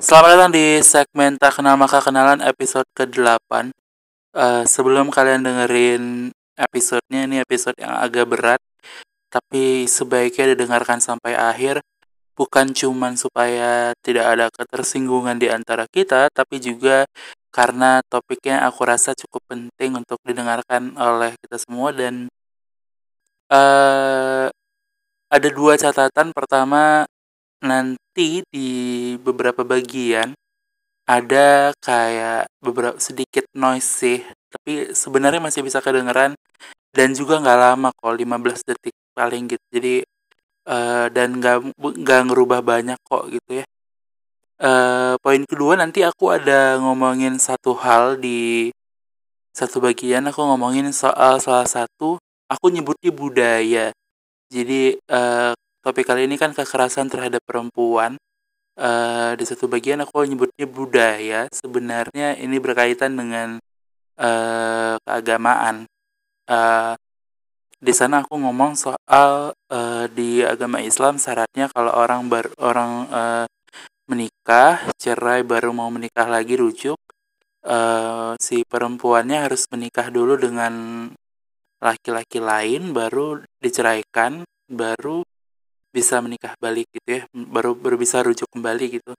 Selamat datang di segmen Tak Kenal Maka Kenalan episode ke-8 uh, Sebelum kalian dengerin episodenya, ini episode yang agak berat Tapi sebaiknya didengarkan sampai akhir. Bukan cuman supaya tidak ada ketersinggungan di antara kita Tapi juga karena topiknya aku rasa cukup penting untuk didengarkan oleh kita semua. Dan uh, ada dua catatan. Pertama, nanti di beberapa bagian ada kayak beberapa sedikit noise sih. Tapi sebenarnya masih bisa kedengeran dan juga nggak lama kok 15 detik paling gitu. Jadi uh, dan nggak nggak ngerubah banyak kok gitu ya. Uh, poin kedua nanti aku ada ngomongin satu hal di satu bagian. Aku ngomongin soal salah satu aku nyebutnya budaya. Jadi uh, topik kali ini kan kekerasan terhadap perempuan. Uh, di satu bagian aku nyebutnya budaya. Sebenarnya ini berkaitan dengan uh, keagamaan. Uh, di sana aku ngomong soal uh, di agama Islam syaratnya kalau orang bar orang uh, menikah cerai baru mau menikah lagi rujuk uh, si perempuannya harus menikah dulu dengan laki-laki lain baru diceraikan baru bisa menikah balik gitu ya baru baru bisa rujuk kembali gitu.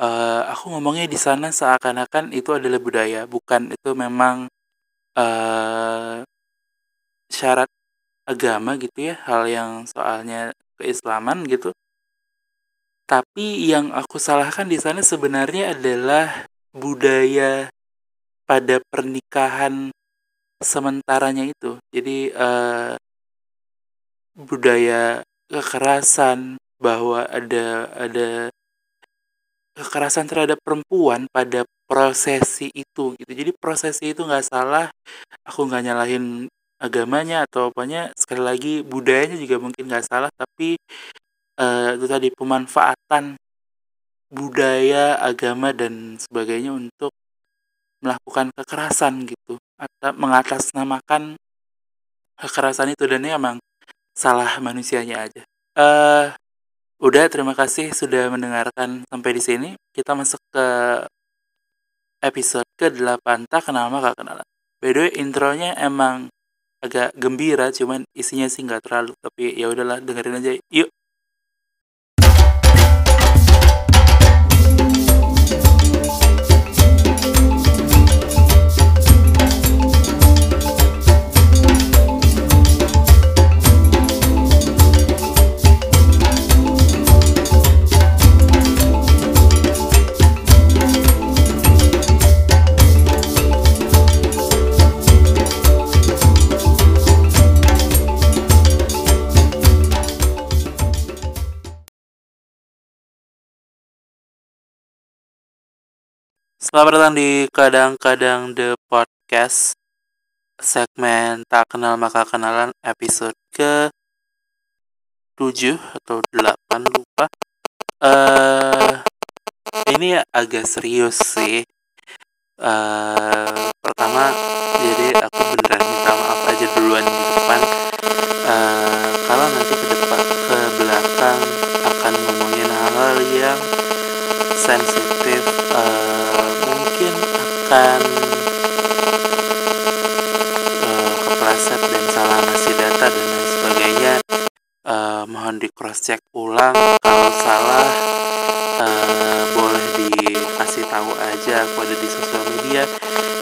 Uh, aku ngomongnya di sana seakan-akan itu adalah budaya bukan itu memang uh, syarat agama gitu ya hal yang soalnya keislaman gitu. Tapi yang aku salahkan di sana sebenarnya adalah budaya pada pernikahan sementaranya itu. Jadi uh, budaya kekerasan bahwa ada ada kekerasan terhadap perempuan pada prosesi itu gitu. Jadi prosesi itu nggak salah aku nggak nyalahin agamanya atau apanya sekali lagi budayanya juga mungkin nggak salah tapi uh, itu tadi pemanfaatan budaya agama dan sebagainya untuk melakukan kekerasan gitu. Atau mengatasnamakan kekerasan itu. Dan emang salah manusianya aja. Eh, uh, udah terima kasih sudah mendengarkan sampai di sini. Kita masuk ke episode ke-8 tak kenal maka kenalan. By the way, intronya emang agak gembira, cuman isinya sih nggak terlalu. Tapi ya udahlah, dengerin aja. Yuk. Selamat datang di Kadang-Kadang The Podcast Segmen Tak Kenal Maka Kenalan episode ke 7 atau 8 lupa. Uh, Ini agak serius sih. Uh, Pertama jadi aku beneran minta maaf aja duluan di depan. Uh, Kalau nanti ke depan ke belakang akan ngomongin hal-hal yang sensitif akan uh, kepleset dan salah ngasih data dan lain sebagainya. Uh, mohon di cross check ulang. Kalau salah uh, boleh dikasih tahu aja. Aku ada di sosial media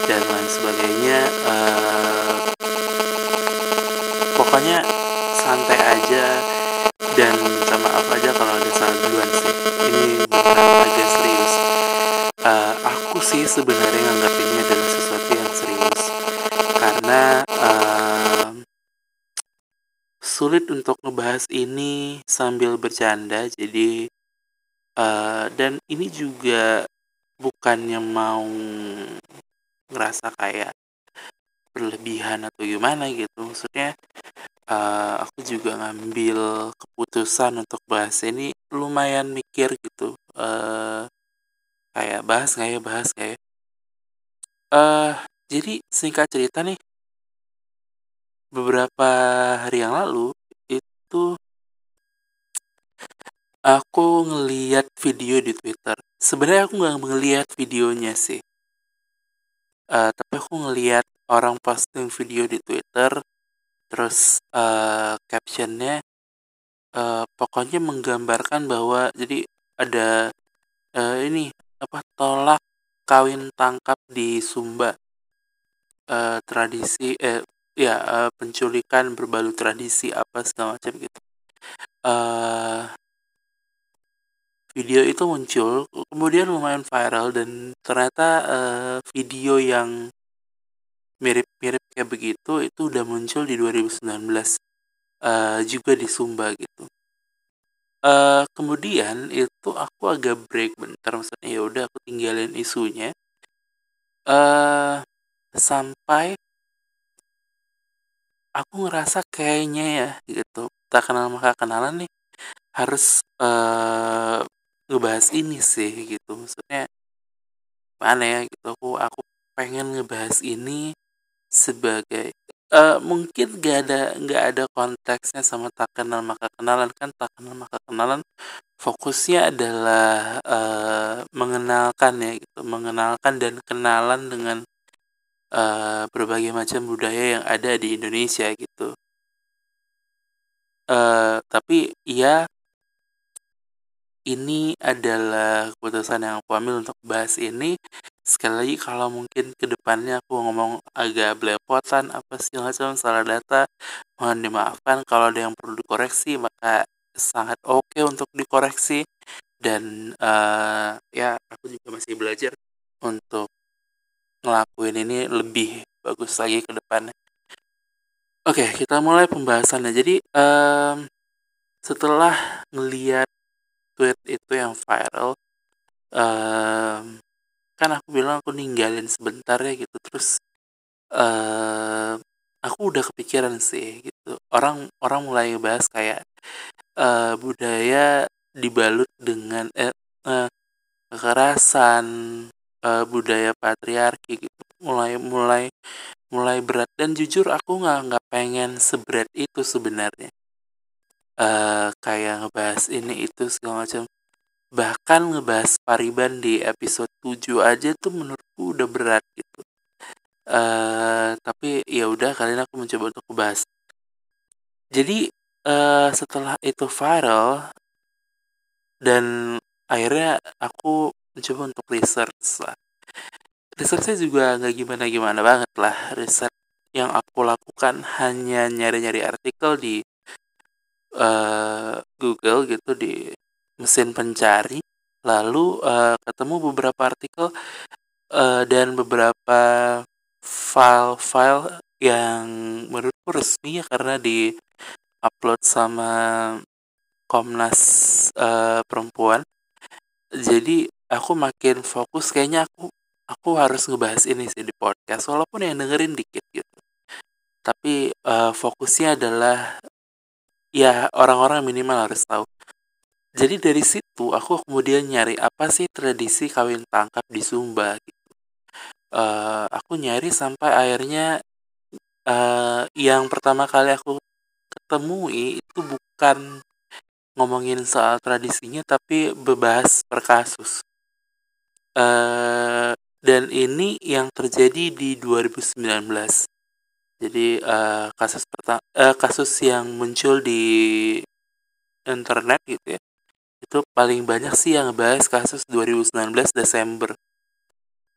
dan lain sebagainya uh, pokoknya santai aja dan sama maaf aja kalau ada salah duluan sih ini bukan agak serius uh, aku sih sebenarnya nganggap ini adalah sesuatu yang serius. Karena uh, sulit untuk ngebahas ini sambil bercanda jadi uh, dan ini juga bukannya mau ngerasa kayak berlebihan atau gimana gitu. Maksudnya uh, aku juga ngambil keputusan untuk bahas ini lumayan mikir gitu. Uh, kayak bahas nggak ya bahas ya uh, jadi singkat cerita nih beberapa hari yang lalu itu aku ngeliat video di Twitter. Sebenarnya aku nggak ngeliat videonya sih. Uh, tapi aku ngeliat orang posting video di Twitter terus uh, captionnya uh, pokoknya menggambarkan bahwa jadi ada uh, ini apa tolak kawin tangkap di Sumba. Uh, tradisi eh ya uh, penculikan berbalut tradisi apa segala macam gitu. Uh, video itu muncul kemudian lumayan viral dan ternyata uh, video yang mirip-mirip kayak begitu itu udah muncul di 2019 uh, juga di Sumba gitu uh, kemudian itu aku agak break bentar maksudnya ya udah aku tinggalin isunya. Uh, sampai aku ngerasa kayaknya ya gitu. Tak kenal maka kenalan nih harus uh, ngebahas ini sih gitu. Maksudnya mana ya gitu. Aku aku pengen ngebahas ini sebagai uh, mungkin gak ada nggak ada konteksnya sama tak kenal maka kenalan. Kan tak kenal maka kenalan fokusnya adalah uh, mengenalkan ya gitu. Mengenalkan dan kenalan dengan uh, berbagai macam budaya yang ada di Indonesia gitu. Uh, tapi ya ini adalah keputusan yang aku ambil untuk bahas ini sekali lagi kalau mungkin ke depannya aku ngomong agak belepotan apa segala macam salah data mohon dimaafkan. Kalau ada yang perlu dikoreksi maka sangat oke okay untuk dikoreksi. Dan uh, ya aku juga masih belajar untuk ngelakuin ini lebih bagus lagi ke depannya. Oke okay, kita mulai pembahasannya. Jadi um, setelah ngeliat tweet itu yang viral um, kan aku bilang aku ninggalin sebentar ya gitu. Terus uh, aku udah kepikiran sih gitu. Orang orang mulai ngebahas kayak uh, budaya dibalut dengan eh, uh, kekerasan uh, budaya patriarki gitu. Mulai mulai mulai berat. Dan jujur aku nggak nggak pengen seberat itu sebenarnya. Uh, kayak ngebahas ini itu segala macam bahkan ngebahas Pariban di episode 7 aja tuh menurutku udah berat gitu. Uh, tapi ya udah kalian aku mencoba untuk ngebahas. Jadi uh, setelah itu viral dan akhirnya aku mencoba untuk research lah. Researchnya juga nggak gimana-gimana banget lah. Riset yang aku lakukan hanya nyari-nyari artikel di uh, Google gitu di mesin pencari lalu uh, ketemu beberapa artikel uh, dan beberapa file-file yang menurutku resmi ya karena di upload sama Komnas uh, perempuan. Jadi aku makin fokus kayaknya aku aku harus ngebahas ini sih di podcast walaupun yang dengerin dikit gitu. Tapi uh, fokusnya adalah ya orang-orang minimal harus tahu jadi dari situ aku kemudian nyari apa sih tradisi kawin tangkap di Sumba uh, aku nyari sampai akhirnya uh, yang pertama kali aku ketemui itu bukan ngomongin soal tradisinya tapi bebas per kasus. Uh, dan ini yang terjadi di 2019 jadi uh, kasus uh, kasus yang muncul di internet gitu ya. Itu paling banyak sih yang bahas kasus 2019 Desember.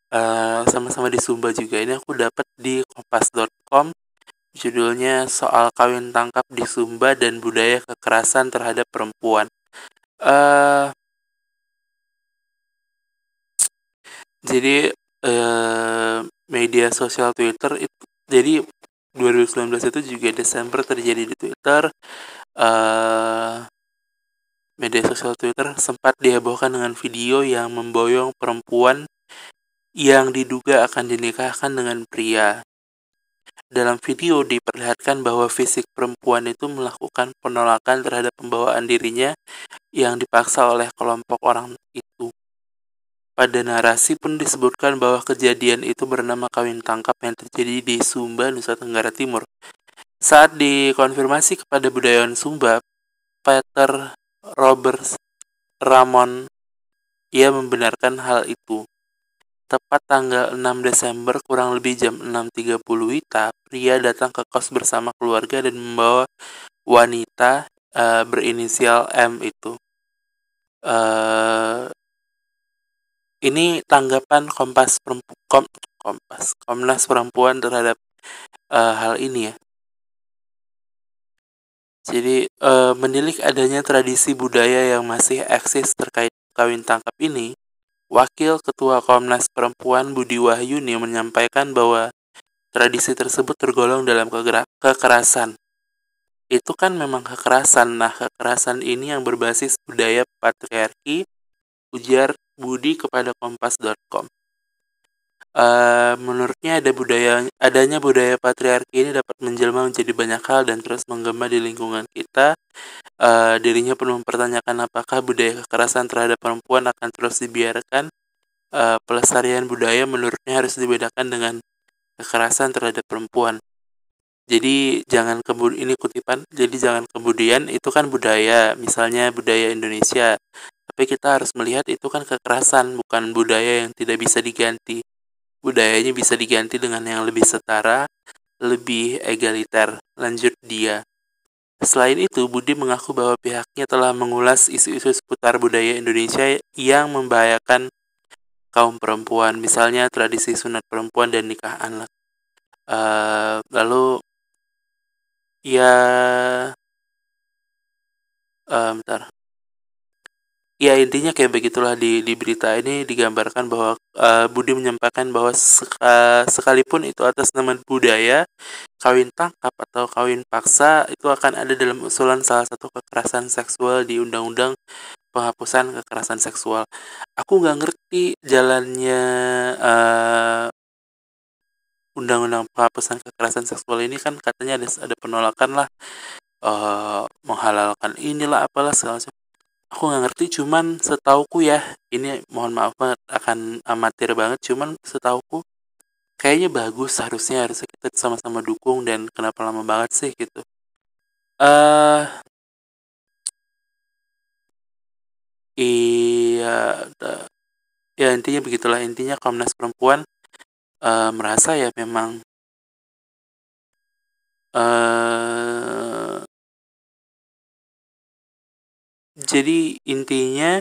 Uh, sama-sama di Sumba juga ini aku dapat di kompas.com judulnya soal kawin tangkap di Sumba dan budaya kekerasan terhadap perempuan. Uh, jadi uh, media sosial Twitter itu jadi 2019 itu juga Desember terjadi di Twitter. Uh, media sosial Twitter sempat dihebohkan dengan video yang memboyong perempuan yang diduga akan dinikahkan dengan pria. Dalam video diperlihatkan bahwa fisik perempuan itu melakukan penolakan terhadap pembawaan dirinya yang dipaksa oleh kelompok orang itu. Pada narasi pun disebutkan bahwa kejadian itu bernama kawin tangkap yang terjadi di Sumba, Nusa Tenggara Timur. Saat dikonfirmasi kepada budayawan Sumba, Peter Roberts Ramon ia membenarkan hal itu. Tepat tanggal 6 Desember kurang lebih jam 6.30 WITA, pria datang ke kos bersama keluarga dan membawa wanita uh, berinisial M itu. Uh, ini tanggapan Kompas perempu, kom, Kompas Komnas Perempuan terhadap uh, hal ini ya. Jadi uh, menilik adanya tradisi budaya yang masih eksis terkait kawin tangkap ini, Wakil Ketua Komnas Perempuan Budi Wahyuni menyampaikan bahwa tradisi tersebut tergolong dalam kekerasan. Itu kan memang kekerasan. Nah, kekerasan ini yang berbasis budaya patriarki, ujar Budi kepada kompas.com. Uh, menurutnya ada budaya adanya budaya patriarki ini dapat menjelma menjadi banyak hal dan terus menggema di lingkungan kita. Uh, dirinya pun mempertanyakan apakah budaya kekerasan terhadap perempuan akan terus dibiarkan. Uh, pelestarian budaya menurutnya harus dibedakan dengan kekerasan terhadap perempuan. Jadi jangan kemudian ini kutipan. Jadi jangan kemudian itu kan budaya, misalnya budaya Indonesia. Tapi kita harus melihat itu kan kekerasan, bukan budaya yang tidak bisa diganti budayanya bisa diganti dengan yang lebih setara, lebih egaliter. Lanjut dia. Selain itu, Budi mengaku bahwa pihaknya telah mengulas isu-isu seputar budaya Indonesia yang membahayakan kaum perempuan, misalnya tradisi sunat perempuan dan nikah anak. Uh, lalu, ya, uh, bentar ya intinya kayak begitulah di di berita ini digambarkan bahwa uh, Budi menyampaikan bahwa seka, sekalipun itu atas nama budaya kawin tangkap atau kawin paksa itu akan ada dalam usulan salah satu kekerasan seksual di undang-undang penghapusan kekerasan seksual. Aku nggak ngerti jalannya uh, undang-undang penghapusan kekerasan seksual ini kan katanya ada ada penolakan lah uh, menghalalkan inilah apalah segala macam aku nggak ngerti cuman setauku ya ini mohon maaf banget akan amatir banget cuman setauku kayaknya bagus harusnya harusnya kita sama-sama dukung dan kenapa lama banget sih gitu. Eh uh, iya ya intinya begitulah intinya Komnas Perempuan uh, merasa ya memang uh, jadi intinya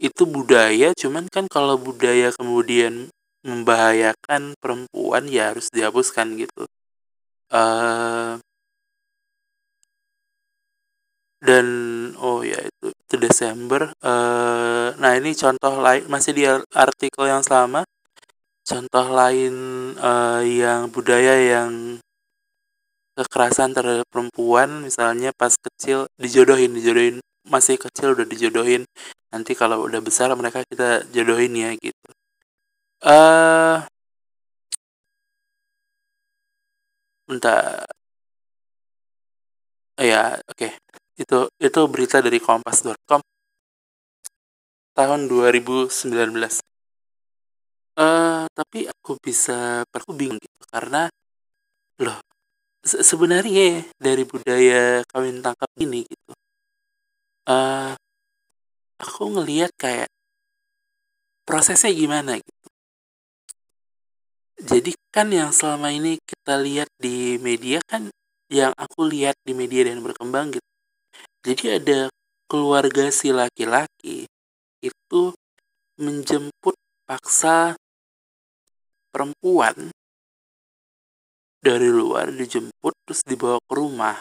itu budaya, cuman kan kalau budaya kemudian membahayakan perempuan ya harus dihapuskan gitu. Uh, dan oh ya itu itu Desember. Uh, nah ini contoh lain masih di artikel yang sama. Contoh lain uh, yang budaya yang kekerasan terhadap perempuan misalnya pas kecil dijodohin dijodohin masih kecil udah dijodohin nanti kalau udah besar mereka kita jodohin ya gitu. Eh uh, entah. Ya oke. Okay. itu itu berita dari kompas.com tahun 2019 uh, eh, tapi aku bisa aku bingung gitu karena loh se sebenarnya dari budaya kawin tangkap ini gitu uh, aku ngelihat kayak prosesnya gimana gitu. Jadi kan yang selama ini kita lihat di media kan yang aku lihat di media dan berkembang gitu. Jadi ada keluarga si laki-laki itu menjemput paksa perempuan dari luar dijemput terus dibawa ke rumah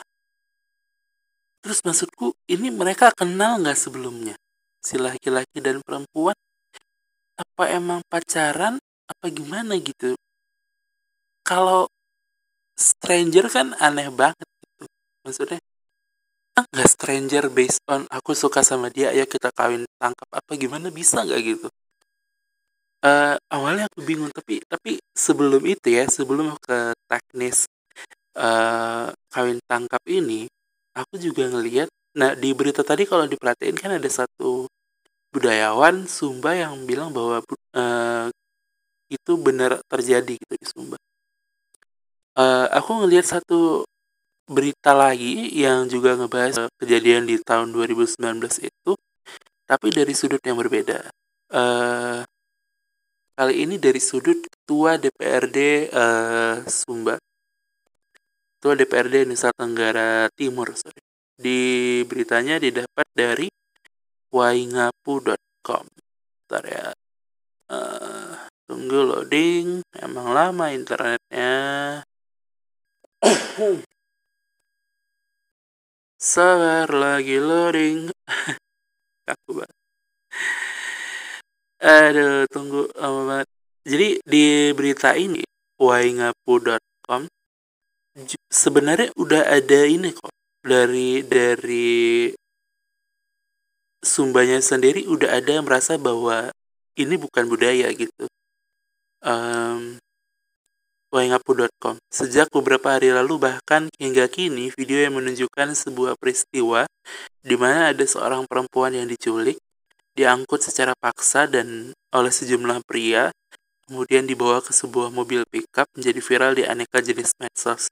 Terus maksudku ini mereka kenal nggak sebelumnya si laki-laki dan perempuan? Apa emang pacaran? Apa gimana gitu? Kalau stranger kan aneh banget gitu. Maksudnya nggak stranger based on aku suka sama dia ayo kita kawin tangkap apa gimana bisa nggak gitu uh, awalnya aku bingung tapi tapi sebelum itu ya sebelum ke teknis uh, kawin tangkap ini aku juga ngelihat nah di berita tadi kalau diperhatiin kan ada satu budayawan Sumba yang bilang bahwa uh, itu benar terjadi gitu di Sumba. Uh, aku ngelihat satu berita lagi yang juga ngebahas kejadian di tahun 2019 itu, tapi dari sudut yang berbeda. uh, kali ini dari sudut ketua DPRD uh, Sumba. Ketua DPRD Nusa Tenggara Timur sorry. di beritanya didapat dari waingapu.com Bentar ya. Uh, tunggu loading emang lama internetnya. Sabar lagi loading kaku banget aduh tunggu lama banget jadi di berita ini waingapu.com sebenarnya udah ada ini kok dari dari sumbanya sendiri udah ada yang merasa bahwa ini bukan budaya gitu um, waingapu.com. Sejak beberapa hari lalu bahkan hingga kini video yang menunjukkan sebuah peristiwa di mana ada seorang perempuan yang diculik, diangkut secara paksa dan oleh sejumlah pria, kemudian dibawa ke sebuah mobil pickup menjadi viral di aneka jenis medsos.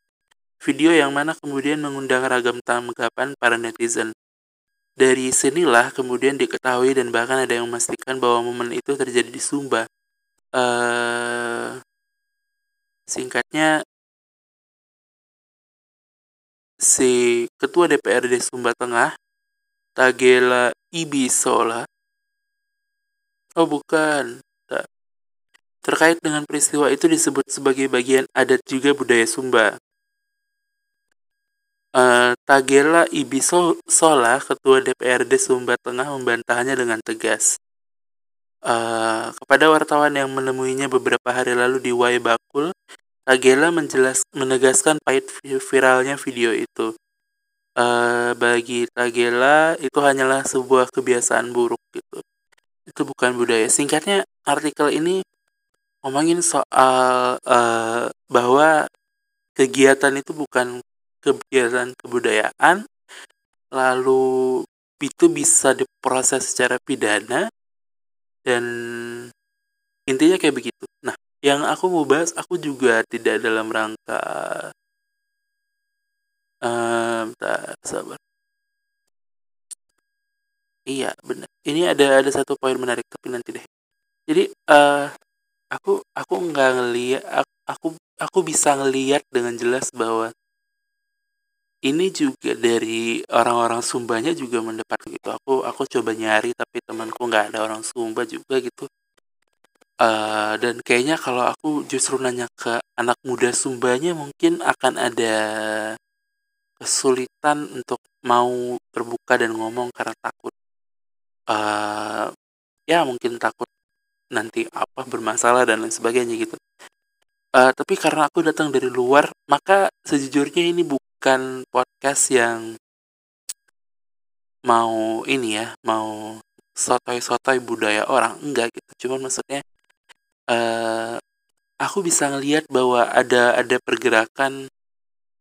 Video yang mana kemudian mengundang ragam tanggapan para netizen. Dari sinilah kemudian diketahui dan bahkan ada yang memastikan bahwa momen itu terjadi di Sumba. Uh, Singkatnya, si Ketua DPRD Sumba Tengah, Tagela Ibisola, oh bukan, terkait dengan peristiwa itu disebut sebagai bagian adat juga budaya Sumba. Uh, Tagela Ibisola, Ketua DPRD Sumba Tengah membantahnya dengan tegas. Uh, kepada wartawan yang menemuinya beberapa hari lalu di Wai Bakul, Tagela menjelas menegaskan pahit viralnya video itu. Uh, bagi Tagela itu hanyalah sebuah kebiasaan buruk gitu. Itu bukan budaya. Singkatnya artikel ini ngomongin soal uh, bahwa kegiatan itu bukan kegiatan kebudayaan, lalu itu bisa diproses secara pidana dan intinya kayak begitu. Nah, yang aku mau bahas aku juga tidak dalam rangka um, tak sabar iya benar ini ada ada satu poin menarik tapi nanti deh. Jadi uh, aku aku nggak ngeliat aku aku bisa ngeliat dengan jelas bahwa ini juga dari orang-orang Sumbanya juga mendapat gitu aku aku coba nyari tapi temanku nggak ada orang Sumba juga gitu. Uh, dan kayaknya kalau aku justru nanya ke anak muda Sumbanya mungkin akan ada kesulitan untuk mau terbuka dan ngomong karena takut. Uh, ya mungkin takut nanti apa bermasalah dan lain sebagainya gitu. Uh, tapi karena aku datang dari luar, maka sejujurnya ini bukan podcast yang mau ini ya, mau sotoy-sotoy budaya orang enggak gitu. Cuman maksudnya uh, aku bisa ngelihat bahwa ada ada pergerakan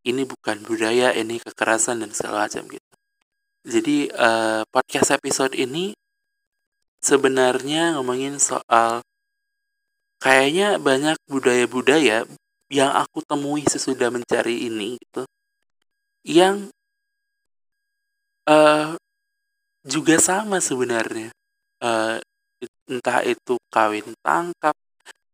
ini bukan budaya ini kekerasan dan segala macam gitu jadi uh, podcast episode ini sebenarnya ngomongin soal kayaknya banyak budaya-budaya yang aku temui sesudah mencari ini gitu yang uh, juga sama sebenarnya uh, entah itu kawin tangkap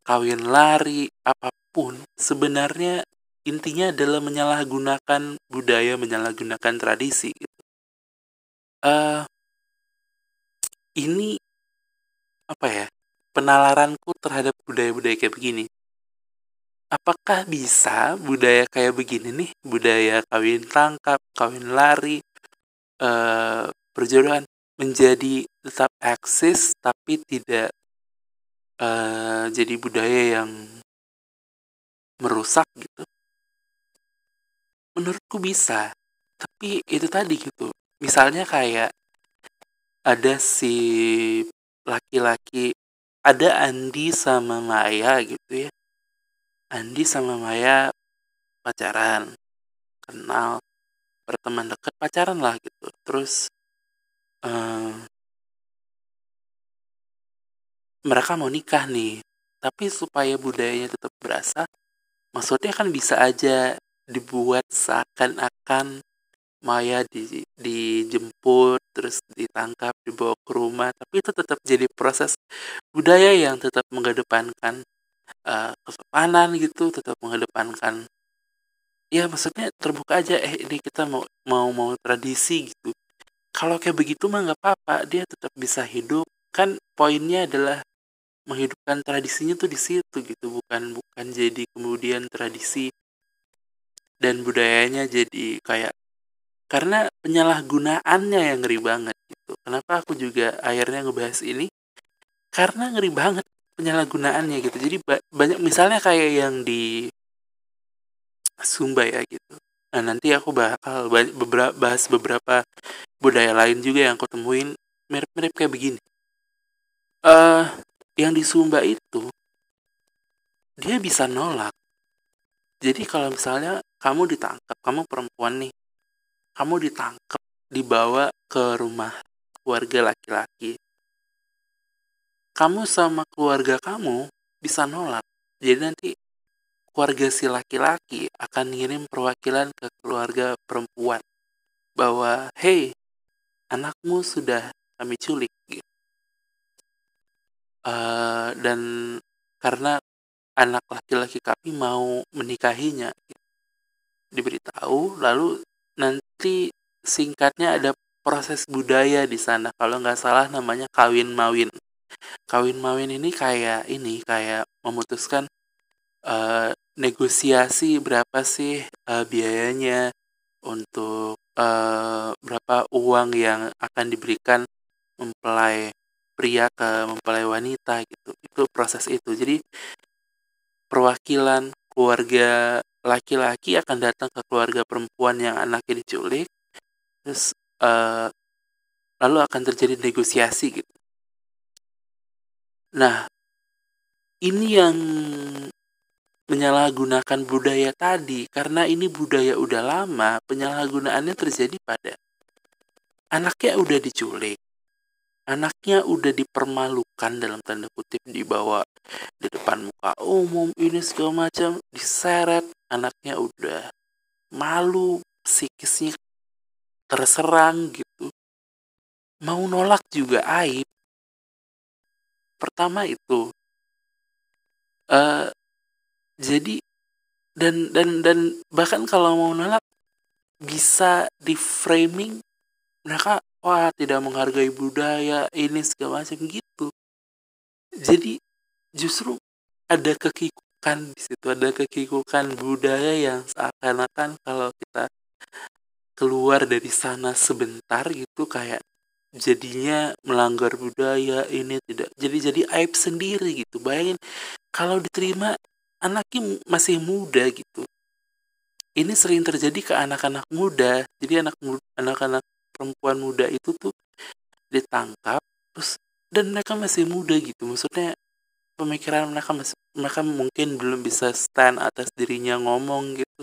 kawin lari, apa pun, sebenarnya intinya adalah menyalahgunakan budaya, menyalahgunakan tradisi. Uh, ini apa ya? Penalaranku terhadap budaya-budaya kayak begini. Apakah bisa budaya kayak begini nih, budaya kawin tangkap, kawin lari, uh, perjodohan menjadi tetap eksis tapi tidak uh, jadi budaya yang merusak gitu menurutku bisa tapi itu tadi gitu misalnya kayak ada si laki-laki ada Andi sama Maya gitu ya. Andi sama Maya pacaran kenal berteman dekat pacaran lah gitu. Terus um, mereka mau nikah nih. Tapi supaya budayanya tetap berasa maksudnya kan bisa aja dibuat seakan-akan Maya di, dijemput terus ditangkap dibawa ke rumah. Tapi itu tetap jadi proses budaya yang tetap mengedepankan uh, kesopanan gitu tetap mengedepankan. Ya maksudnya terbuka aja eh ini kita mau mau mau tradisi gitu. Kalau kayak begitu mah nggak apa-apa dia tetap bisa hidup. Kan poinnya adalah menghidupkan tradisinya tuh di situ gitu bukan bukan jadi kemudian tradisi dan budayanya jadi kayak karena penyalahgunaannya yang ngeri banget gitu. Kenapa aku juga akhirnya ngebahas ini? Karena ngeri banget penyalahgunaannya gitu. Jadi ba banyak misalnya kayak yang di Sumba ya gitu. Nah nanti aku bakal beberapa bahas beberapa budaya lain juga yang aku temuin mirip-mirip kayak begini. Uh, yang di Sumba itu dia bisa nolak. Jadi kalau misalnya kamu ditangkap, kamu perempuan nih, kamu ditangkap, dibawa ke rumah keluarga laki-laki. Kamu sama keluarga kamu bisa nolak. Jadi nanti keluarga si laki-laki akan ngirim perwakilan ke keluarga perempuan bahwa hey anakmu sudah kami culik gitu uh, dan karena anak laki-laki kami mau menikahinya diberitahu lalu nanti singkatnya ada proses budaya di sana. Kalau nggak salah namanya kawin mawin. Kawin mawin ini kayak ini kayak memutuskan uh, negosiasi berapa sih uh, biayanya untuk uh, berapa uang yang akan diberikan mempelai pria ke mempelai wanita gitu. Itu proses itu. Jadi perwakilan keluarga laki-laki akan datang ke keluarga perempuan yang anaknya diculik terus uh, lalu akan terjadi negosiasi gitu. Nah ini yang menyalahgunakan budaya tadi karena ini budaya udah lama penyalahgunaannya terjadi pada anaknya udah diculik anaknya udah dipermalukan dalam tanda kutip dibawa di depan muka umum ini segala macam diseret anaknya udah malu psikisnya terserang gitu. Mau nolak juga aib. Pertama itu uh, jadi dan dan dan bahkan kalau mau nolak bisa di framing mereka wah tidak menghargai budaya ini segala macam gitu. Jadi justru ada kekikukan di situ ada kekikukan budaya yang seakan-akan kalau kita keluar dari sana sebentar gitu kayak jadinya melanggar budaya ini tidak jadi jadi aib sendiri gitu. Bayangin kalau diterima anaknya masih muda gitu. Ini sering terjadi ke anak-anak muda. Jadi anak anak-anak perempuan muda itu tuh ditangkap terus dan mereka masih muda gitu. Maksudnya pemikiran mereka masih mereka mungkin belum bisa stand atas dirinya ngomong gitu.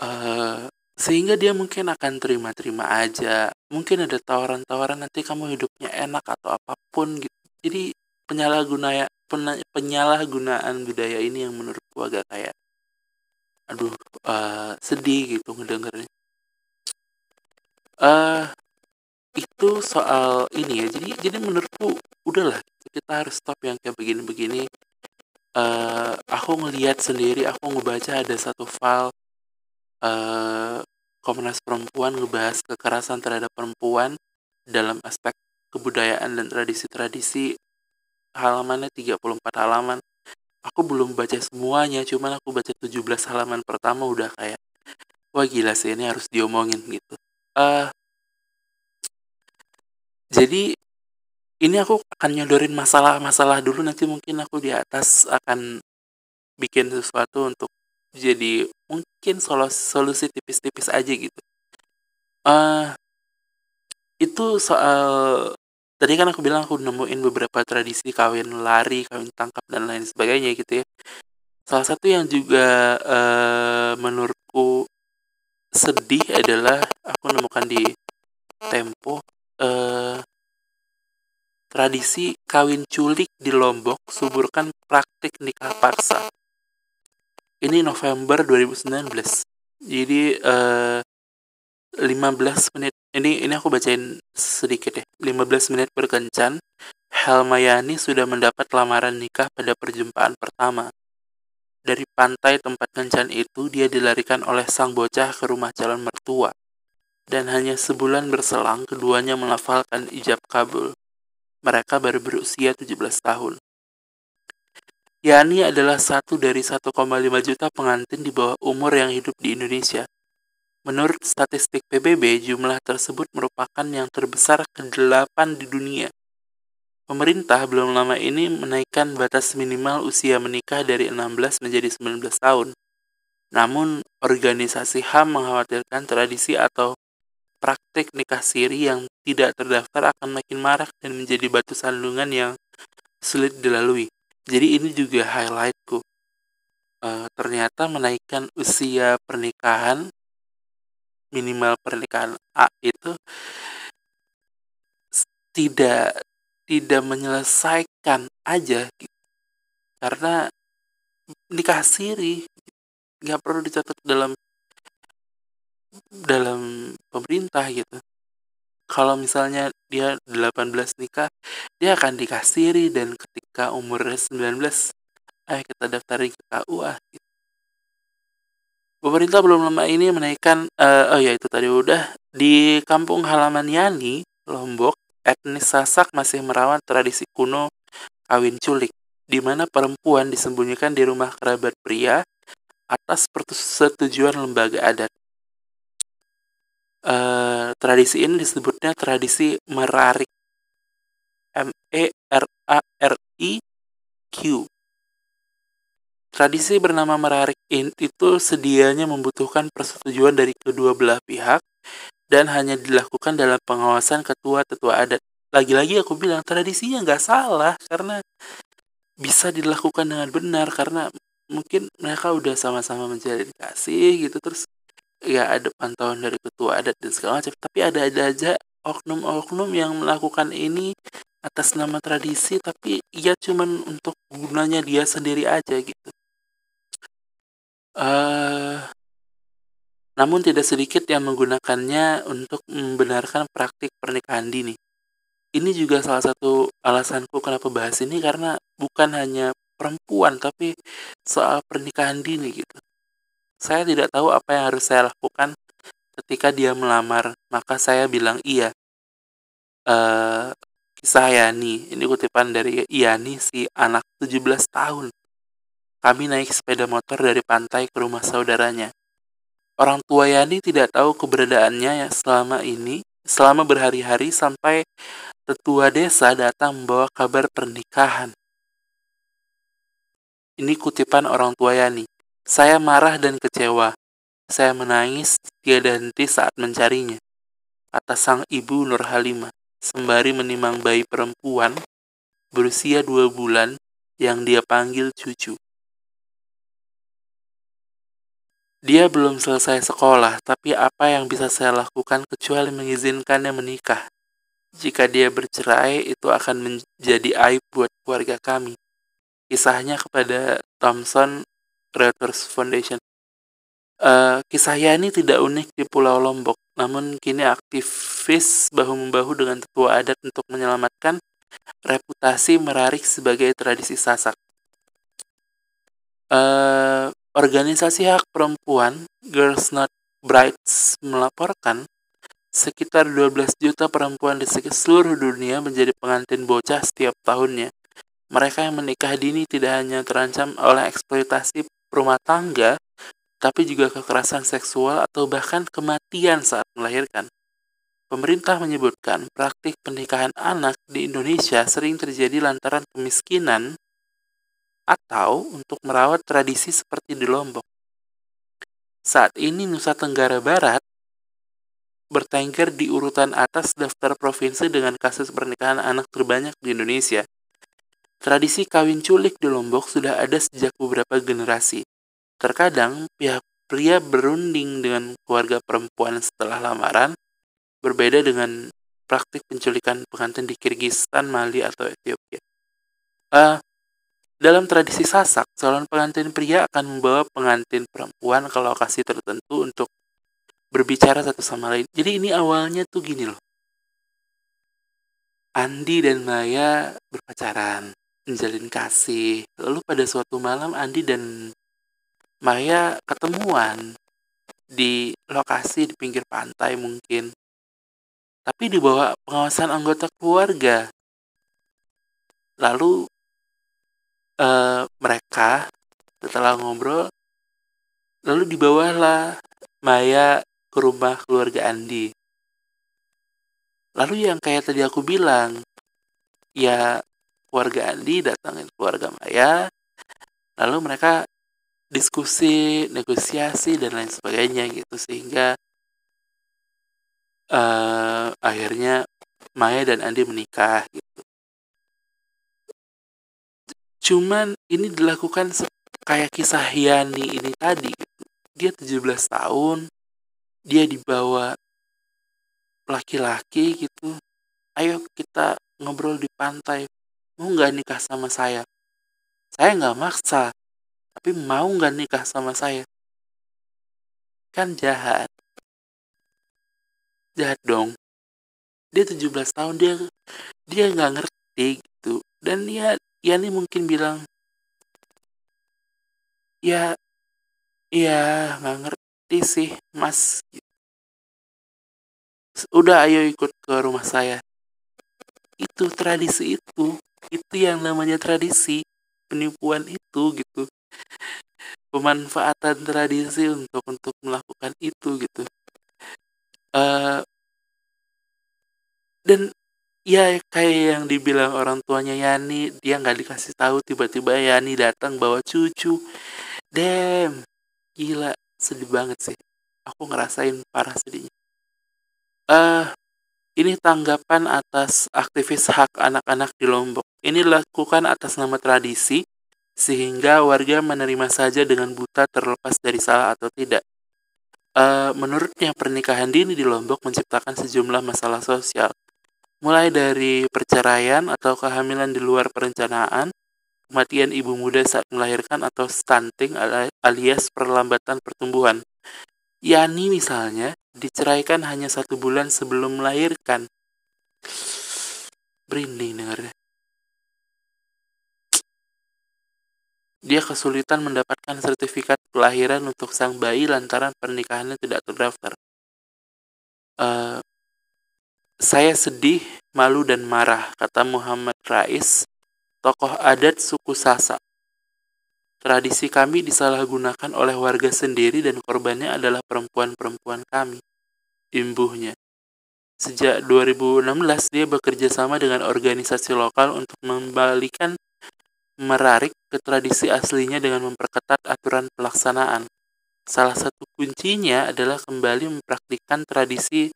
Uh, sehingga dia mungkin akan terima-terima aja. Mungkin ada tawaran-tawaran nanti kamu hidupnya enak atau apa pun gitu. Jadi penyalahgunaan penyalahgunaan budaya ini yang menurutku agak kayak aduh uh, sedih gitu ngedengernya. Uh, itu soal ini ya. Jadi jadi menurutku udahlah kita harus stop yang kayak begini-begini. Uh, aku ngelihat sendiri aku ngebaca ada satu file uh, Komnas Perempuan ngebahas kekerasan terhadap perempuan dalam aspek kebudayaan dan tradisi-tradisi halamannya 34 halaman. Aku belum baca semuanya cuman aku baca 17 halaman pertama udah kayak wah gila sih ini harus diomongin gitu. Uh, jadi ini aku akan nyodorin masalah-masalah dulu nanti mungkin aku di atas akan bikin sesuatu untuk jadi mungkin solusi, solusi tipis-tipis aja gitu. Uh, itu soal tadi kan aku bilang aku nemuin beberapa tradisi kawin lari, kawin tangkap dan lain sebagainya gitu ya. Salah satu yang juga uh, menurutku sedih adalah aku nemukan di Tempo uh, tradisi kawin culik di Lombok suburkan praktik nikah paksa. Ini November 2019. Jadi uh, 15 menit. Ini ini aku bacain sedikit ya. 15 menit berkencan Helmayani sudah mendapat lamaran nikah pada perjumpaan pertama. Dari pantai tempat kencan itu dia dilarikan oleh sang bocah ke rumah calon mertua. Dan hanya sebulan berselang keduanya melafalkan ijab kabul mereka baru berusia 17 tahun Yani adalah satu dari 1,5 juta pengantin di bawah umur yang hidup di Indonesia. Menurut statistik PBB, jumlah tersebut merupakan yang terbesar ke-8 di dunia. Pemerintah belum lama ini menaikkan batas minimal usia menikah dari 16 menjadi 19 tahun. Namun, organisasi HAM mengkhawatirkan tradisi atau praktik nikah siri yang tidak terdaftar akan makin marak dan menjadi batu sandungan yang sulit dilalui. Jadi ini juga highlightku. Uh, ternyata menaikkan usia pernikahan minimal pernikahan A itu tidak tidak menyelesaikan aja karena nikah siri nggak perlu dicatat dalam dalam pemerintah gitu kalau misalnya dia 18 nikah dia akan dikasiri dan ketika umurnya 19 ayo kita daftarin ke KUA gitu. Pemerintah belum lama ini menaikkan uh, oh ya itu tadi udah di kampung halaman Yani, Lombok, etnis Sasak masih merawat tradisi kuno kawin culik di mana perempuan disembunyikan di rumah kerabat pria atas persetujuan lembaga adat. Uh, tradisi ini disebutnya tradisi merarik. M E R A R I Q. Tradisi bernama merarik itu sedianya membutuhkan persetujuan dari kedua belah pihak dan hanya dilakukan dalam pengawasan ketua-tetua adat. Lagi-lagi aku bilang tradisinya nggak salah karena bisa dilakukan dengan benar karena mungkin mereka udah sama-sama menjalin kasih gitu terus ya ada pantauan dari ketua adat dan segala macam. Tapi ada ada aja oknum-oknum yang melakukan ini atas nama tradisi tapi ia cuman untuk gunanya dia sendiri aja gitu. Uh, namun tidak sedikit yang menggunakannya untuk membenarkan praktik pernikahan dini. Ini juga salah satu alasanku kenapa bahas ini karena bukan hanya perempuan tapi soal pernikahan dini gitu saya tidak tahu apa yang harus saya lakukan ketika dia melamar, maka saya bilang iya. Uh, kisah Yani, ini kutipan dari Yani si anak 17 tahun. Kami naik sepeda motor dari pantai ke rumah saudaranya. Orang tua Yani tidak tahu keberadaannya ya selama ini, selama berhari-hari sampai tetua desa datang membawa kabar pernikahan. Ini kutipan orang tua Yani. Saya marah dan kecewa. Saya menangis tiada henti saat mencarinya. Kata sang ibu Nur Halimah, sembari menimang bayi perempuan berusia dua bulan yang dia panggil cucu. Dia belum selesai sekolah, tapi apa yang bisa saya lakukan kecuali mengizinkannya menikah. Jika dia bercerai, itu akan menjadi aib buat keluarga kami. Kisahnya kepada Thompson Creators Foundation. Uh, kisah Yani tidak unik di Pulau Lombok, namun kini aktivis bahu-membahu dengan tetua adat untuk menyelamatkan reputasi merarik sebagai tradisi Sasak. Uh, organisasi hak perempuan Girls Not Brides melaporkan sekitar 12 juta perempuan di seluruh dunia menjadi pengantin bocah setiap tahunnya. Mereka yang menikah dini tidak hanya terancam oleh eksploitasi rumah tangga, tapi juga kekerasan seksual atau bahkan kematian saat melahirkan. Pemerintah menyebutkan praktik pernikahan anak di Indonesia sering terjadi lantaran kemiskinan atau untuk merawat tradisi seperti di Lombok. Saat ini Nusa Tenggara Barat bertengger di urutan atas daftar provinsi dengan kasus pernikahan anak terbanyak di Indonesia. Tradisi kawin culik di Lombok sudah ada sejak beberapa generasi. Terkadang pihak pria berunding dengan keluarga perempuan setelah lamaran, berbeda dengan praktik penculikan pengantin di Kirgistan, Mali, atau Ethiopia. Uh, dalam tradisi Sasak, calon pengantin pria akan membawa pengantin perempuan ke lokasi tertentu untuk berbicara satu sama lain. Jadi ini awalnya tuh gini loh. Andi dan Maya berpacaran, menjalin kasih. Lalu pada suatu malam Andi dan Maya ketemuan di lokasi di pinggir pantai mungkin. Tapi di bawah pengawasan anggota keluarga. Lalu uh, mereka setelah ngobrol lalu dibawalah Maya ke rumah keluarga Andi. Lalu yang kayak tadi aku bilang, ya keluarga Andi datangin keluarga Maya, lalu mereka diskusi, negosiasi dan lain sebagainya gitu sehingga uh, akhirnya Maya dan Andi menikah gitu. Cuman ini dilakukan kayak kisah Yani ini tadi gitu. Dia 17 tahun, dia dibawa laki-laki gitu ayo kita ngobrol di pantai mau nggak nikah sama saya? Saya nggak maksa tapi mau nggak nikah sama saya? Kan jahat. Jahat dong. Dia 17 tahun dia dia nggak ngerti gitu. Dan dia ya nih mungkin bilang ya ya nggak ngerti sih mas. Udah ayo ikut ke rumah saya. Itu tradisi itu itu yang namanya tradisi penipuan itu gitu. Pemanfaatan tradisi untuk untuk melakukan itu gitu. Uh, dan ya kayak yang dibilang orang tuanya Yani dia nggak dikasih tahu tiba-tiba Yani datang bawa cucu. Dem gila sedih banget sih. Aku ngerasain parah sedihnya. Uh, ini tanggapan atas aktivis hak anak-anak di Lombok. Ini dilakukan atas nama tradisi, sehingga warga menerima saja dengan buta terlepas dari salah atau tidak. Uh, menurutnya pernikahan dini di Lombok menciptakan sejumlah masalah sosial, mulai dari perceraian atau kehamilan di luar perencanaan, kematian ibu muda saat melahirkan atau stunting alias perlambatan pertumbuhan. Yani misalnya diceraikan hanya satu bulan sebelum melahirkan. Berinding dengarnya. Dia kesulitan mendapatkan sertifikat kelahiran untuk sang bayi lantaran pernikahannya tidak terdaftar. Uh, saya sedih, malu dan marah, kata Muhammad Rais, tokoh adat suku Sasak. Tradisi kami disalahgunakan oleh warga sendiri dan korbannya adalah perempuan-perempuan kami. Imbuhnya. Sejak 2016 dia bekerja sama dengan organisasi lokal untuk membalikan merarik ke tradisi aslinya dengan memperketat aturan pelaksanaan. Salah satu kuncinya adalah kembali mempraktikkan tradisi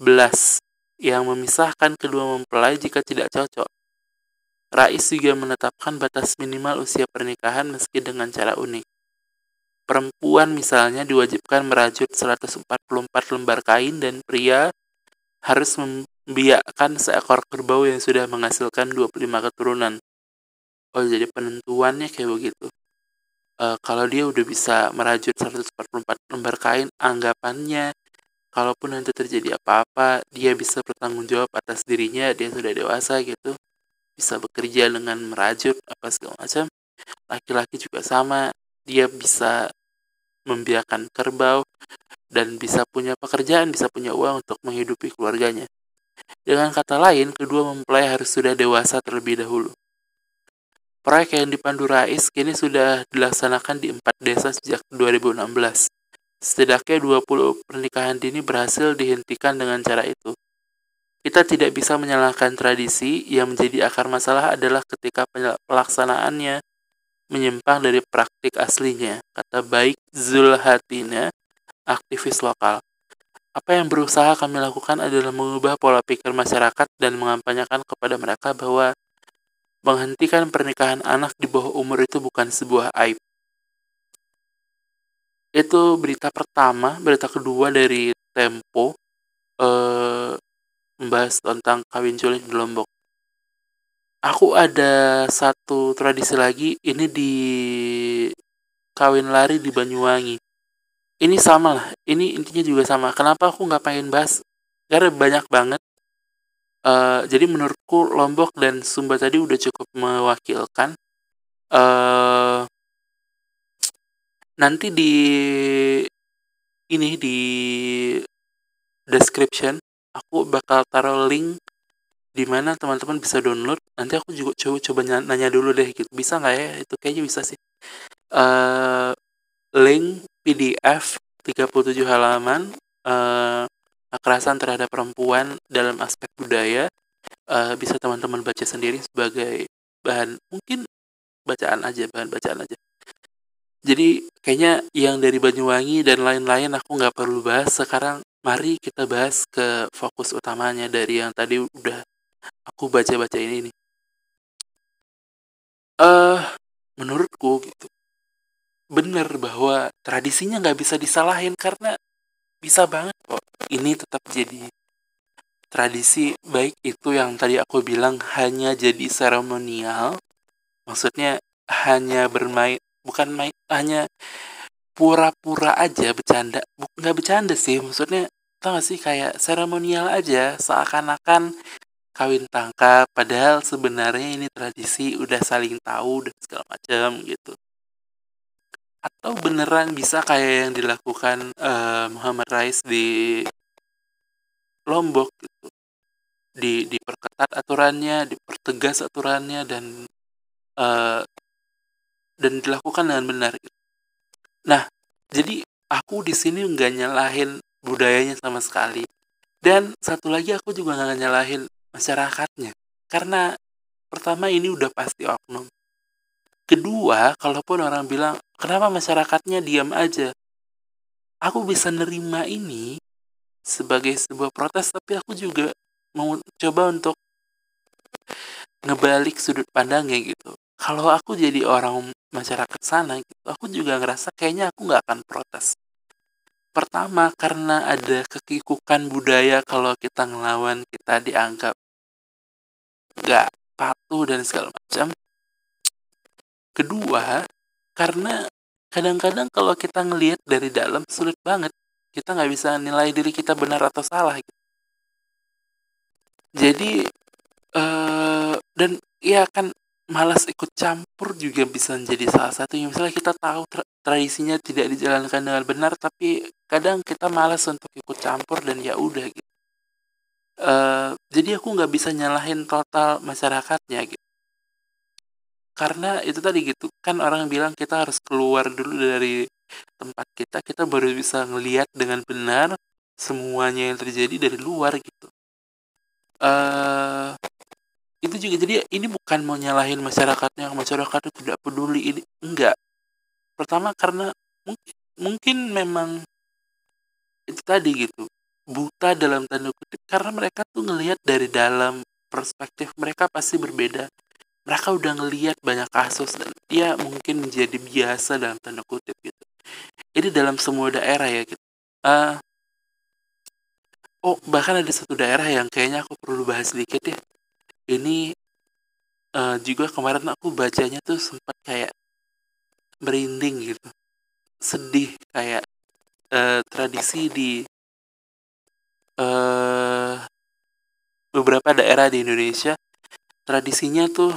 belas yang memisahkan kedua mempelai jika tidak cocok. Rais juga menetapkan batas minimal usia pernikahan meski dengan cara unik. Perempuan misalnya diwajibkan merajut 144 lembar kain dan pria harus membiakkan seekor kerbau yang sudah menghasilkan 25 keturunan. Oh jadi penentuannya kayak begitu. E, kalau dia udah bisa merajut 144 lembar kain, anggapannya kalaupun nanti terjadi apa-apa, dia bisa bertanggung jawab atas dirinya, dia sudah dewasa gitu bisa bekerja dengan merajut apa segala macam. Laki-laki juga sama dia bisa membiarkan kerbau dan bisa punya pekerjaan bisa punya uang untuk menghidupi keluarganya. Dengan kata lain kedua mempelai harus sudah dewasa terlebih dahulu. Proyek yang dipandu Rais kini sudah dilaksanakan di empat desa sejak 2016 setidaknya 20 pernikahan dini berhasil dihentikan dengan cara itu kita tidak bisa menyalahkan tradisi, yang menjadi akar masalah adalah ketika pelaksanaannya menyimpang dari praktik aslinya, kata baik Zulhatina, aktivis lokal. Apa yang berusaha kami lakukan adalah mengubah pola pikir masyarakat dan mengampanyakan kepada mereka bahwa menghentikan pernikahan anak di bawah umur itu bukan sebuah aib. Itu berita pertama, berita kedua dari Tempo. Eh, membahas tentang kawin culik di Lombok. Aku ada satu tradisi lagi, ini di kawin lari di Banyuwangi. ini sama lah ini intinya juga sama kenapa aku nggak pengen bahas karena banyak banget uh, jadi menurutku Lombok dan Sumba tadi udah cukup mewakilkan uh, nanti di ini di description aku bakal taruh link di mana teman-teman bisa download. Nanti aku juga coba coba nanya dulu deh gitu. Bisa nggak ya? Itu kayaknya bisa sih. Uh, link PDF 37 halaman uh, kekerasan terhadap perempuan dalam aspek budaya uh, bisa teman-teman baca sendiri sebagai bahan mungkin bacaan aja bahan bacaan aja. Jadi kayaknya yang dari Banyuwangi dan lain-lain aku nggak perlu bahas. Sekarang mari kita bahas ke fokus utamanya dari yang tadi udah aku baca-baca ini nih. Eh, uh, menurutku gitu. Bener bahwa tradisinya nggak bisa disalahin karena bisa banget kok ini tetap jadi tradisi baik itu yang tadi aku bilang hanya jadi seremonial maksudnya hanya bermain bukan main hanya pura-pura aja bercanda nggak bercanda sih maksudnya tau gak sih kayak seremonial aja seakan-akan kawin tangkap padahal sebenarnya ini tradisi udah saling tahu dan segala macam gitu atau beneran bisa kayak yang dilakukan uh, Muhammad Rais di Lombok gitu di diperketat aturannya dipertegas aturannya dan uh, dan dilakukan dengan benar gitu. nah jadi aku di sini nggak nyalahin budayanya sama sekali dan satu lagi aku juga nggak nyalahin masyarakatnya. Karena pertama ini udah pasti oknum. Kedua, kalaupun orang bilang, kenapa masyarakatnya diam aja? Aku bisa nerima ini sebagai sebuah protes, tapi aku juga mau coba untuk ngebalik sudut pandangnya gitu. Kalau aku jadi orang masyarakat sana gitu, aku juga ngerasa kayaknya aku nggak akan protes. Pertama, karena ada kekikukan budaya kalau kita ngelawan kita dianggap nggak patuh dan segala macam. Kedua, karena kadang-kadang kalau kita ngelihat dari dalam sulit banget. Kita nggak bisa nilai diri kita benar atau salah. Gitu. Jadi, uh, dan ya kan malas ikut campur juga bisa menjadi salah satu yang misalnya kita tahu tra tradisinya tidak dijalankan dengan benar tapi kadang kita malas untuk ikut campur dan ya udah gitu. Uh, jadi aku nggak bisa nyalahin total masyarakatnya gitu. Karena itu tadi gitu. Kan orang bilang kita harus keluar dulu dari tempat kita kita baru bisa ngelihat dengan benar semuanya yang terjadi dari luar gitu. Uh, itu juga jadi ini bukan mau nyalahin masyarakatnya masyarakat itu tidak peduli ini enggak. Pertama karena mungkin mungkin memang itu tadi gitu buta dalam tanda kutip karena mereka tuh ngelihat dari dalam perspektif mereka pasti berbeda. Mereka udah ngelihat banyak kasus dan dia mungkin menjadi biasa dalam tanda kutip gitu. Ini dalam semua daerah ya gitu. Uh, oh bahkan ada satu daerah yang kayaknya aku perlu bahas sedikit ya ini uh, juga kemarin aku bacanya tuh sempat kayak merinding gitu. Sedih kayak uh, tradisi di uh, beberapa daerah di Indonesia tradisinya tuh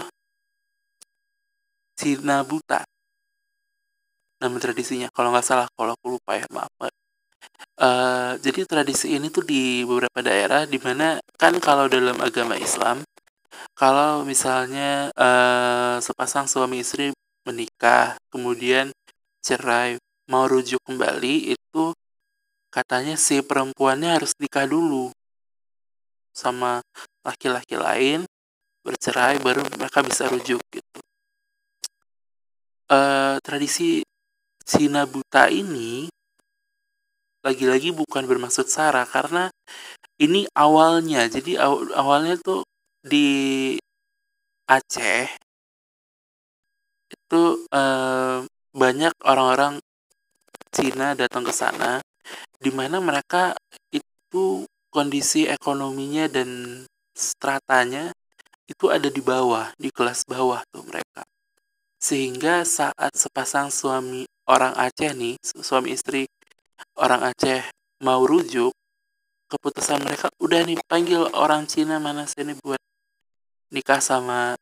Cina buta. Nama tradisinya kalau nggak salah kalau aku lupa ya maaf uh, jadi tradisi ini tuh di beberapa daerah di mana kan kalau dalam agama Islam kalau misalnya uh, sepasang suami istri menikah kemudian cerai mau rujuk kembali itu katanya si perempuannya harus nikah dulu sama laki-laki lain bercerai baru mereka bisa rujuk gitu. Uh, tradisi Cina buta ini lagi-lagi bukan bermaksud sara karena ini awalnya jadi aw awalnya tuh di Aceh itu uh, banyak orang-orang Cina datang ke sana di mana mereka itu kondisi ekonominya dan stratanya itu ada di bawah, di kelas bawah tuh mereka. Sehingga saat sepasang suami orang Aceh nih, suami istri orang Aceh mau rujuk keputusan mereka udah nih panggil orang Cina mana sini buat nikah sama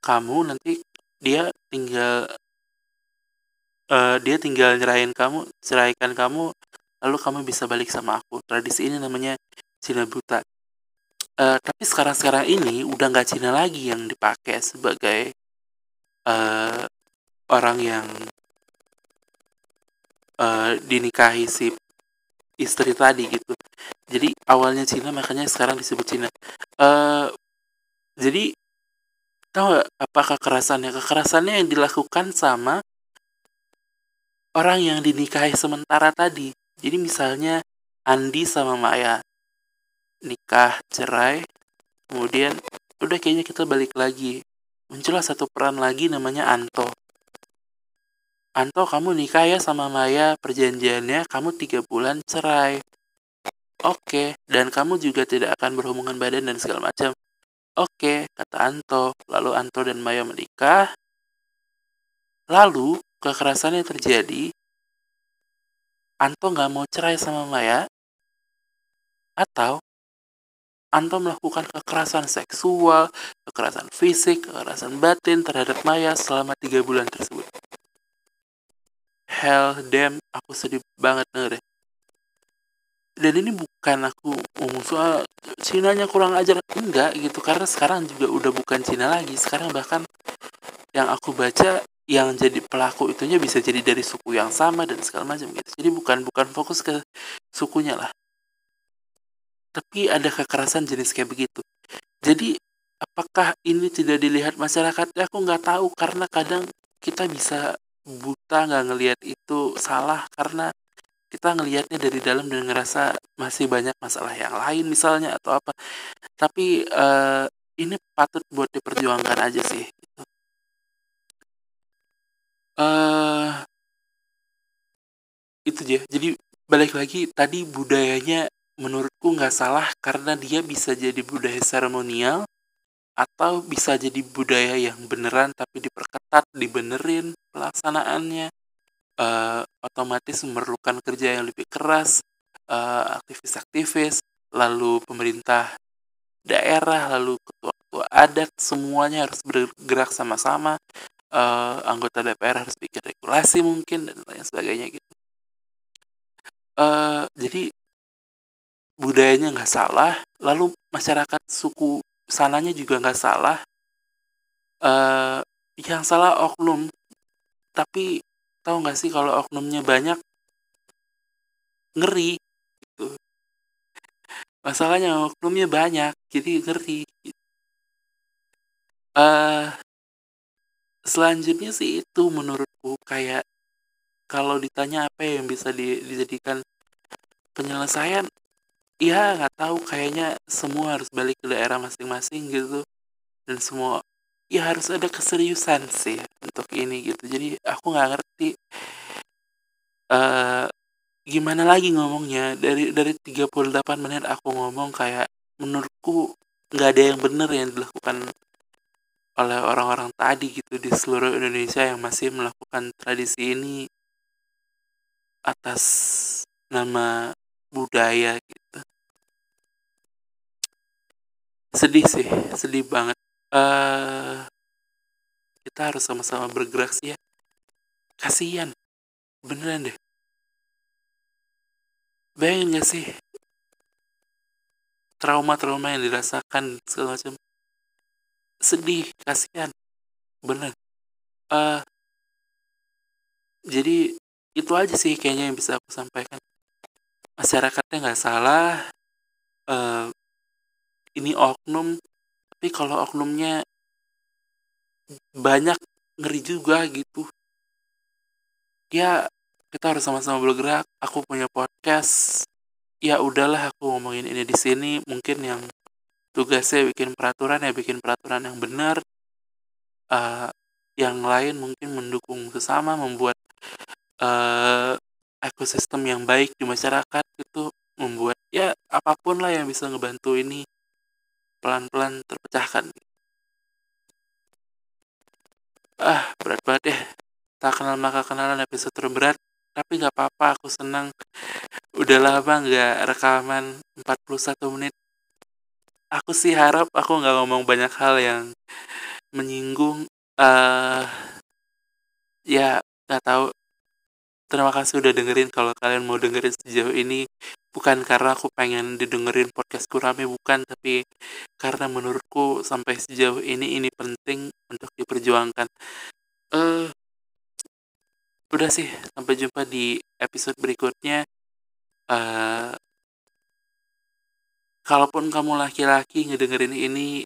kamu nanti dia tinggal uh, dia tinggal nyerahin kamu ceraikan kamu lalu kamu bisa balik sama aku. Tradisi ini namanya Cina buta uh, tapi sekarang sekarang ini udah nggak Cina lagi yang dipakai sebagai uh, orang yang uh, dinikahi si istri tadi gitu. Jadi awalnya Cina makanya sekarang disebut Cina. Uh, jadi tahu apa kekerasannya? Kekerasannya yang dilakukan sama orang yang dinikahi sementara tadi. Jadi misalnya Andi sama Maya nikah cerai kemudian udah kayaknya kita balik lagi. Muncullah satu peran lagi namanya Anto. Anto kamu nikah ya sama Maya perjanjiannya kamu tiga bulan cerai. Oke, dan kamu juga tidak akan berhubungan badan dan segala macam. Oke, kata Anto. Lalu Anto dan Maya menikah. Lalu, kekerasan yang terjadi. Anto nggak mau cerai sama Maya. Atau Anto melakukan kekerasan seksual, kekerasan fisik, kekerasan batin terhadap Maya selama tiga bulan tersebut. Hell damn, aku sedih banget denger dan ini bukan aku ngomong soal Cina-nya kurang ajar. Enggak gitu. Karena sekarang juga udah bukan Cina lagi. Sekarang bahkan yang aku baca yang jadi pelaku itunya bisa jadi dari suku yang sama dan segala macam gitu. Jadi bukan bukan fokus ke sukunya lah. Tapi ada kekerasan jenis kayak begitu. Jadi apakah ini tidak dilihat masyarakat? Ya aku nggak tahu. Karena kadang kita bisa buta nggak ngelihat itu salah. Karena kita ngelihatnya dari dalam dan ngerasa masih banyak masalah yang lain misalnya atau apa. Tapi uh, ini patut buat diperjuangkan aja sih uh, itu aja jadi balik lagi tadi budayanya menurutku nggak salah karena dia bisa jadi budaya seremonial atau bisa jadi budaya yang beneran tapi diperketat dibenerin pelaksanaannya uh, otomatis memerlukan kerja yang lebih keras, uh, aktivis-aktivis, lalu pemerintah daerah, lalu ketua-ketua adat, semuanya harus bergerak sama-sama. Uh, anggota DPR harus bikin regulasi mungkin dan lain sebagainya gitu. Uh, jadi budayanya nggak salah, lalu masyarakat suku sananya juga nggak salah. Uh, yang salah oknum, tapi tahu nggak sih kalau oknumnya banyak? Ngeri gitu. Masalahnya oknumnya banyak jadi ngeri uh, selanjutnya sih itu menurutku kayak kalau ditanya apa yang bisa di, dijadikan penyelesaian ya nggak tahu kayaknya semua harus balik ke daerah masing-masing gitu. Dan semua ya harus ada keseriusan sih untuk ini gitu. Jadi aku nggak ngerti uh, gimana lagi ngomongnya. Dari dari 38 menit aku ngomong kayak menurutku nggak ada yang benar yang dilakukan oleh orang-orang tadi gitu di seluruh Indonesia yang masih melakukan tradisi ini atas nama budaya gitu. Sedih sih sedih banget uh, kita harus sama-sama bergerak sih ya. Kasihan beneran deh. Bayangin gak sih? Trauma-trauma yang dirasakan segala macam. Sedih kasihan bener. Uh, jadi itu aja sih kayaknya yang bisa aku sampaikan. Masyarakatnya nggak salah. Uh, ini oknum tapi kalau oknumnya banyak ngeri juga gitu. Ya kita harus sama-sama bergerak. Aku punya podcast. Ya udahlah aku ngomongin ini di sini. Mungkin yang tugasnya bikin peraturan ya bikin peraturan yang benar. Uh, yang lain mungkin mendukung sesama membuat uh, ekosistem yang baik di masyarakat itu membuat ya apa pun lah yang bisa ngebantu ini pelan-pelan terpecahkan. Ah, berat banget ya. Tak kenal maka kenalan episode terberat. tapi nggak apa-apa aku senang udah lama nggak rekaman 41 menit aku sih harap aku nggak ngomong banyak hal yang menyinggung uh, ya nggak tahu terima kasih udah dengerin kalau kalian mau dengerin sejauh ini bukan karena aku pengen didengerin podcast kurame bukan tapi karena menurutku sampai sejauh ini ini penting untuk diperjuangkan. Eh uh, udah sih sampai jumpa di episode berikutnya. Uh, kalaupun kamu laki-laki ngedengerin ini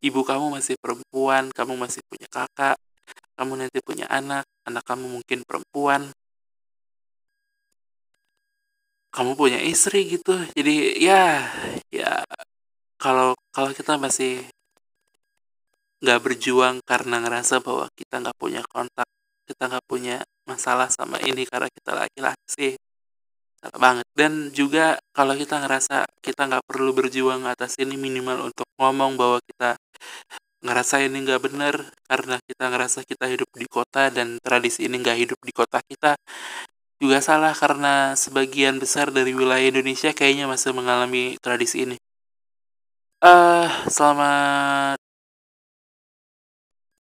ibu kamu masih perempuan kamu masih punya kakak kamu nanti punya anak anak kamu mungkin perempuan kamu punya istri gitu. Jadi ya ya kalau kalau kita masih nggak berjuang karena ngerasa bahwa kita nggak punya kontak kita nggak punya masalah sama ini karena kita laki-laki sih salah banget. Dan juga kalau kita ngerasa kita nggak perlu berjuang atas ini minimal untuk ngomong bahwa kita ngerasa ini nggak benar karena kita ngerasa kita hidup di kota dan tradisi ini nggak hidup di kota kita juga salah karena sebagian besar dari wilayah Indonesia kayaknya masih mengalami tradisi ini. Eh, uh, selamat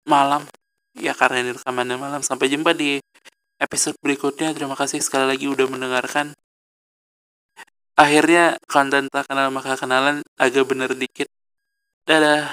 malam. Ya karena ini rekamannya malam. Sampai jumpa di episode berikutnya. Terima kasih sekali lagi udah mendengarkan. Akhirnya konten tak kenal maka kenalan agak bener dikit. Dadah